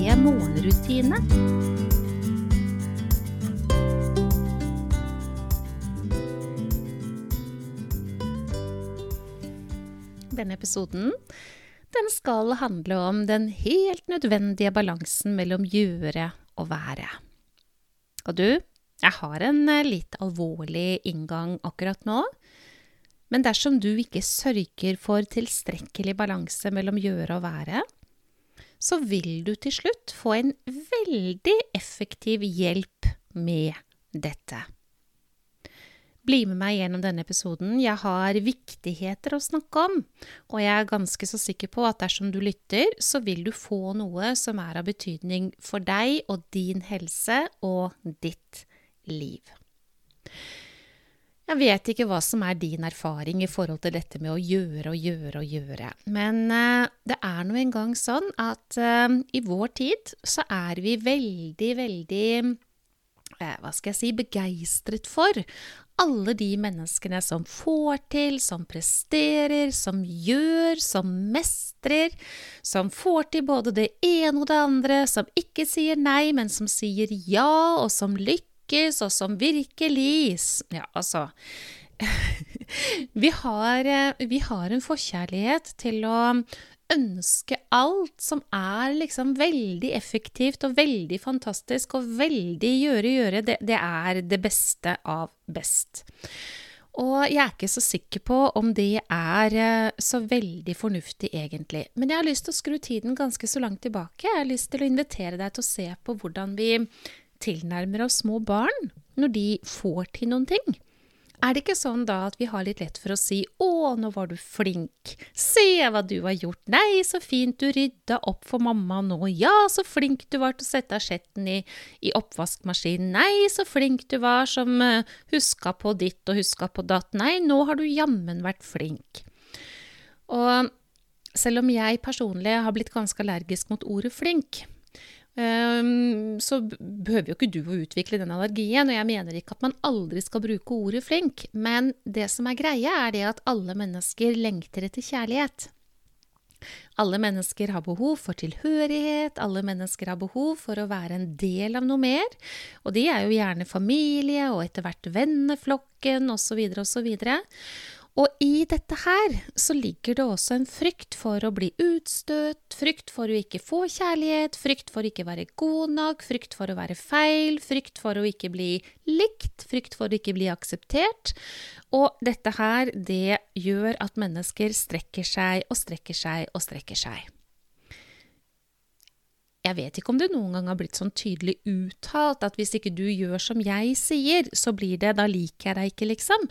morgenrutine. Denne episoden den skal handle om den helt nødvendige balansen mellom gjøre og være. Og du, jeg har en eh, litt alvorlig inngang akkurat nå. Men dersom du ikke sørger for tilstrekkelig balanse mellom gjøre og være, så vil du til slutt få en veldig effektiv hjelp med dette. Bli med meg gjennom denne episoden. Jeg har viktigheter å snakke om, og jeg er ganske så sikker på at dersom du lytter, så vil du få noe som er av betydning for deg og din helse og ditt liv. Jeg vet ikke hva som er din erfaring i forhold til dette med å gjøre og gjøre og gjøre, men uh, det er nå engang sånn at uh, i vår tid så er vi veldig, veldig uh, hva skal jeg si, begeistret for alle de menneskene som får til, som presterer, som gjør, som mestrer, som får til både det ene og det andre, som ikke sier nei, men som sier ja, og som lykkes lykkes, og som virkelig Ja, altså vi, har, eh, vi har en forkjærlighet til å ønske alt som er liksom veldig effektivt og veldig fantastisk og veldig gjøre, gjøre, det, det er det beste av best. Og jeg er ikke så sikker på om det er eh, så veldig fornuftig, egentlig. Men jeg har lyst til å skru tiden ganske så langt tilbake. Jeg har lyst til å invitere deg til å se på hvordan vi tilnærmer oss små barn når de får til noen ting? Er det ikke sånn da at vi har litt lett for å si 'Å, nå var du flink', 'Se hva du har gjort', 'Nei, så fint du rydda opp for mamma nå', 'Ja, så flink du var til å sette asjetten i, i oppvaskmaskinen', 'Nei, så flink du var som uh, huska på ditt og huska på datt', 'Nei, nå har du jammen vært flink'. Og selv om jeg personlig har blitt ganske allergisk mot ordet flink, så behøver jo ikke du å utvikle den allergien. Og jeg mener ikke at man aldri skal bruke ordet flink, men det som er greia, er det at alle mennesker lengter etter kjærlighet. Alle mennesker har behov for tilhørighet, alle mennesker har behov for å være en del av noe mer. Og de er jo gjerne familie og etter hvert venneflokken osv. osv. Og i dette her så ligger det også en frykt for å bli utstøtt, frykt for å ikke få kjærlighet, frykt for å ikke være god nok, frykt for å være feil, frykt for å ikke bli likt, frykt for å ikke bli akseptert. Og dette her, det gjør at mennesker strekker seg og strekker seg og strekker seg. Jeg vet ikke om det noen gang har blitt sånn tydelig uttalt at hvis ikke du gjør som jeg sier, så blir det da liker jeg deg ikke, liksom.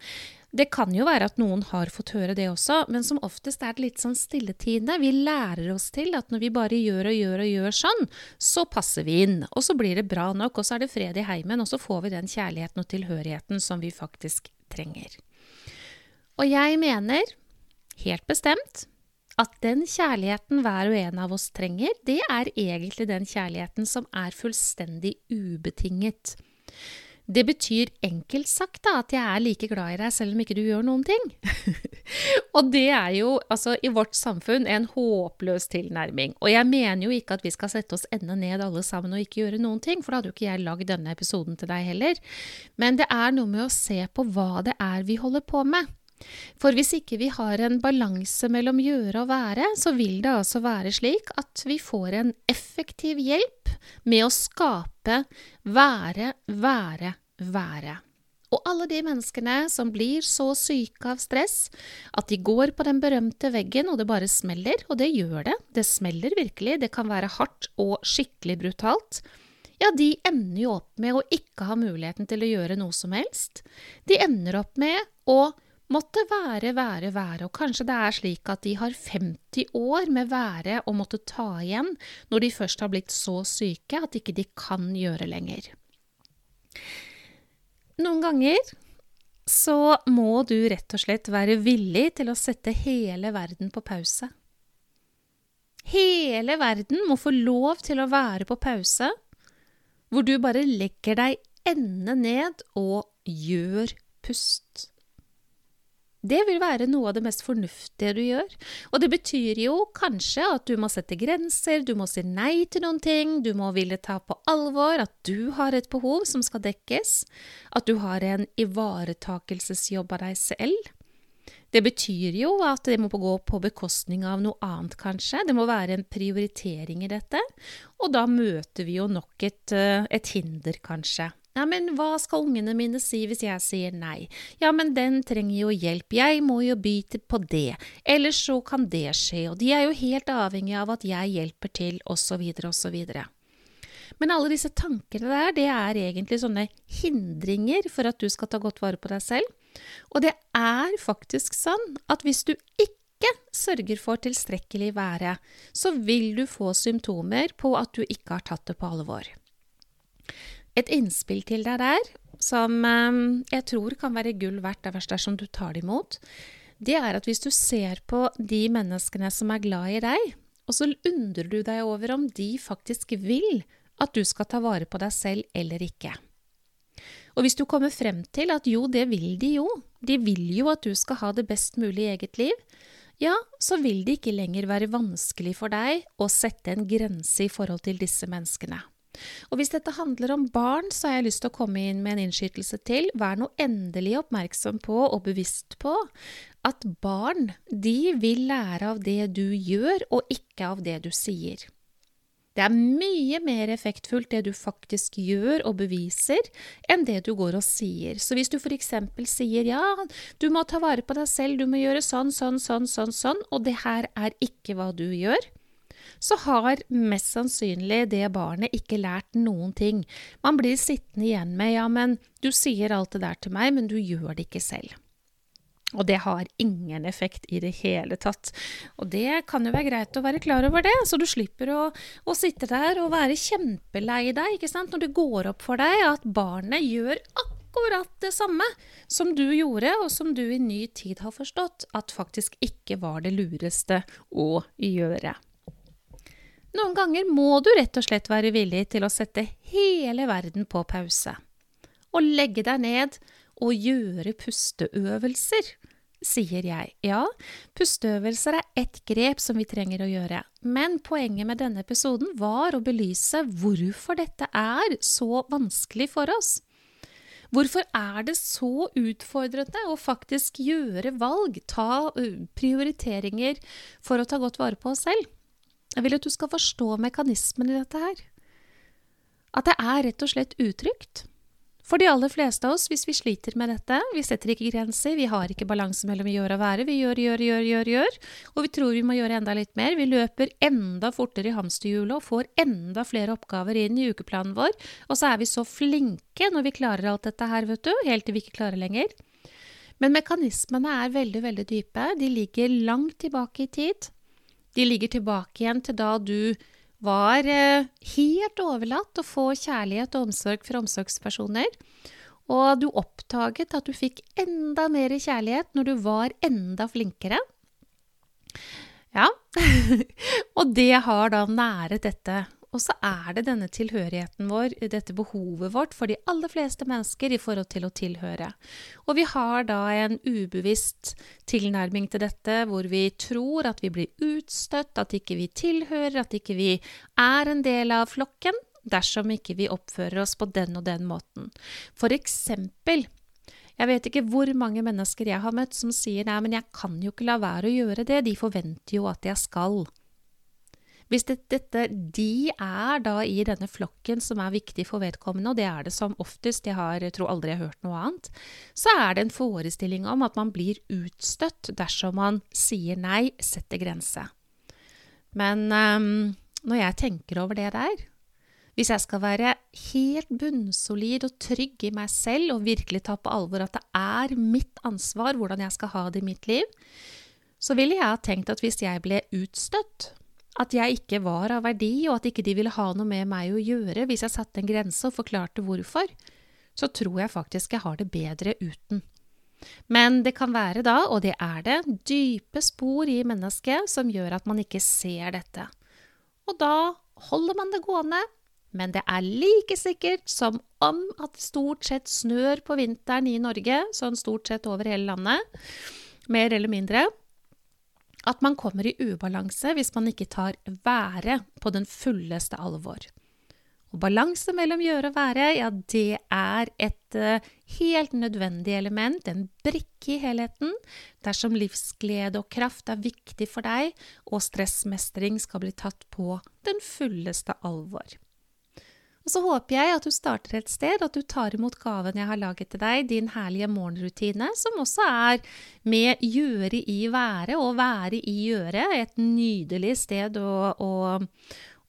Det kan jo være at noen har fått høre det også, men som oftest er det litt sånn stilletiende. Vi lærer oss til at når vi bare gjør og gjør og gjør sånn, så passer vi inn. Og så blir det bra nok, og så er det fred i heimen, og så får vi den kjærligheten og tilhørigheten som vi faktisk trenger. Og jeg mener, helt bestemt, at den kjærligheten hver og en av oss trenger, det er egentlig den kjærligheten som er fullstendig ubetinget. Det betyr enkelt sagt da, at jeg er like glad i deg selv om ikke du gjør noen ting. og det er jo altså, i vårt samfunn en håpløs tilnærming. Og jeg mener jo ikke at vi skal sette oss ende ned alle sammen og ikke gjøre noen ting, for da hadde jo ikke jeg lagd denne episoden til deg heller. Men det er noe med å se på hva det er vi holder på med. For hvis ikke vi har en balanse mellom gjøre og være, så vil det altså være slik at vi får en effektiv hjelp med å skape, være, være, være. Og alle de menneskene som blir så syke av stress at de går på den berømte veggen og det bare smeller, og det gjør det, det smeller virkelig, det kan være hardt og skikkelig brutalt, ja, de ender jo opp med å ikke ha muligheten til å gjøre noe som helst. De ender opp med å måtte være, være, være, og kanskje det er slik at de har 50 år med være å måtte ta igjen når de først har blitt så syke at ikke de kan gjøre lenger. Noen ganger så må du rett og slett være villig til å sette hele verden på pause. Hele verden må få lov til å være på pause, hvor du bare legger deg ende ned og gjør pust. Det vil være noe av det mest fornuftige du gjør. Og det betyr jo kanskje at du må sette grenser, du må si nei til noen ting, du må ville ta på alvor at du har et behov som skal dekkes, at du har en ivaretakelsesjobb av deg selv. Det betyr jo at det må gå på bekostning av noe annet, kanskje. Det må være en prioritering i dette. Og da møter vi jo nok et, eh, et hinder, kanskje. Ja, men hva skal ungene mine si hvis jeg sier nei? Ja, men den trenger jo hjelp, jeg må jo by på det, ellers så kan det skje, og de er jo helt avhengig av at jeg hjelper til, osv., osv. Men alle disse tankene der, det er egentlig sånne hindringer for at du skal ta godt vare på deg selv. Og det er faktisk sånn at hvis du ikke sørger for tilstrekkelig være, så vil du få symptomer på at du ikke har tatt det på alvor. Et innspill til deg der, som eh, jeg tror kan være gull verdt dersom du tar det imot, det er at hvis du ser på de menneskene som er glad i deg, og så undrer du deg over om de faktisk vil at du skal ta vare på deg selv eller ikke. Og hvis du kommer frem til at jo, det vil de jo, de vil jo at du skal ha det best mulig i eget liv, ja, så vil det ikke lenger være vanskelig for deg å sette en grense i forhold til disse menneskene. Og hvis dette handler om barn, så har jeg lyst til å komme inn med en innskytelse til. Vær nå endelig oppmerksom på og bevisst på at barn, de vil lære av det du gjør, og ikke av det du sier. Det er mye mer effektfullt det du faktisk gjør og beviser, enn det du går og sier. Så hvis du eksempel sier ja, du må ta vare på deg selv, du må gjøre sånn, sånn, sånn, sånn, sånn, og det her er ikke hva du gjør, så har mest sannsynlig det barnet ikke lært noen ting. Man blir sittende igjen med ja, men du sier alt det der til meg, men du gjør det ikke selv. Og det har ingen effekt i det hele tatt. Og det kan jo være greit å være klar over det, så du slipper å, å sitte der og være kjempelei deg når det går opp for deg at barnet gjør akkurat det samme som du gjorde, og som du i ny tid har forstått at faktisk ikke var det lureste å gjøre. Noen ganger må du rett og slett være villig til å sette hele verden på pause. Og legge deg ned og gjøre pusteøvelser, sier jeg. Ja, pusteøvelser er ett grep som vi trenger å gjøre, men poenget med denne episoden var å belyse hvorfor dette er så vanskelig for oss. Hvorfor er det så utfordrende å faktisk gjøre valg, ta prioriteringer for å ta godt vare på oss selv? Jeg vil at du skal forstå mekanismen i dette her. At det er rett og slett utrygt. For de aller fleste av oss, hvis vi sliter med dette, vi setter ikke grenser, vi har ikke balanse mellom gjøre og være, vi gjør, gjør, gjør, gjør, gjør, og vi tror vi må gjøre enda litt mer, vi løper enda fortere i hamsterhjulet og får enda flere oppgaver inn i ukeplanen vår, og så er vi så flinke når vi klarer alt dette her, vet du, helt til vi ikke klarer lenger. Men mekanismene er veldig, veldig dype, de ligger langt tilbake i tid, de ligger tilbake igjen til da du var eh, helt overlatt å få kjærlighet og omsorg fra omsorgspersoner. Og du oppdaget at du fikk enda mer kjærlighet når du var enda flinkere. Ja, og det har da næret dette og så er det denne tilhørigheten vår, dette behovet vårt for de aller fleste mennesker i forhold til å tilhøre. Og vi har da en ubevisst tilnærming til dette, hvor vi tror at vi blir utstøtt, at ikke vi tilhører, at ikke vi er en del av flokken, dersom ikke vi oppfører oss på den og den måten. For eksempel jeg vet ikke hvor mange mennesker jeg har møtt som sier nei, men jeg kan jo ikke la være å gjøre det, de forventer jo at jeg skal. Hvis det, dette de er da i denne flokken som er viktig for vedkommende, og det er det som oftest, jeg har, jeg tror aldri jeg har hørt noe annet, så er det en forestilling om at man blir utstøtt dersom man sier nei, setter grense. Men um, når jeg tenker over det der, Hvis jeg skal være helt bunnsolid og trygg i meg selv og virkelig ta på alvor at det er mitt ansvar hvordan jeg skal ha det i mitt liv, så ville jeg ha tenkt at hvis jeg ble utstøtt, at jeg ikke var av verdi, og at ikke de ville ha noe med meg å gjøre hvis jeg satte en grense og forklarte hvorfor, så tror jeg faktisk jeg har det bedre uten. Men det kan være da, og det er det, dype spor i mennesket som gjør at man ikke ser dette. Og da holder man det gående, men det er like sikkert som om at det stort sett snør på vinteren i Norge, sånn stort sett over hele landet, mer eller mindre, at man kommer i ubalanse hvis man ikke tar været på den fulleste alvor. Og balanse mellom gjøre og være, ja, det er et uh, helt nødvendig element, en brikke i helheten, dersom livsglede og kraft er viktig for deg, og stressmestring skal bli tatt på den fulleste alvor. Og så håper jeg at du starter et sted, at du tar imot gaven jeg har laget til deg, din herlige morgenrutine, som også er med gjøre i være og være i gjøre, et nydelig sted å, å,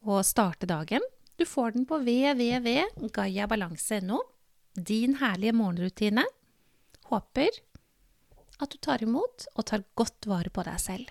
å starte dagen. Du får den på www.gayabalanse.no. Din herlige morgenrutine. Håper at du tar imot og tar godt vare på deg selv.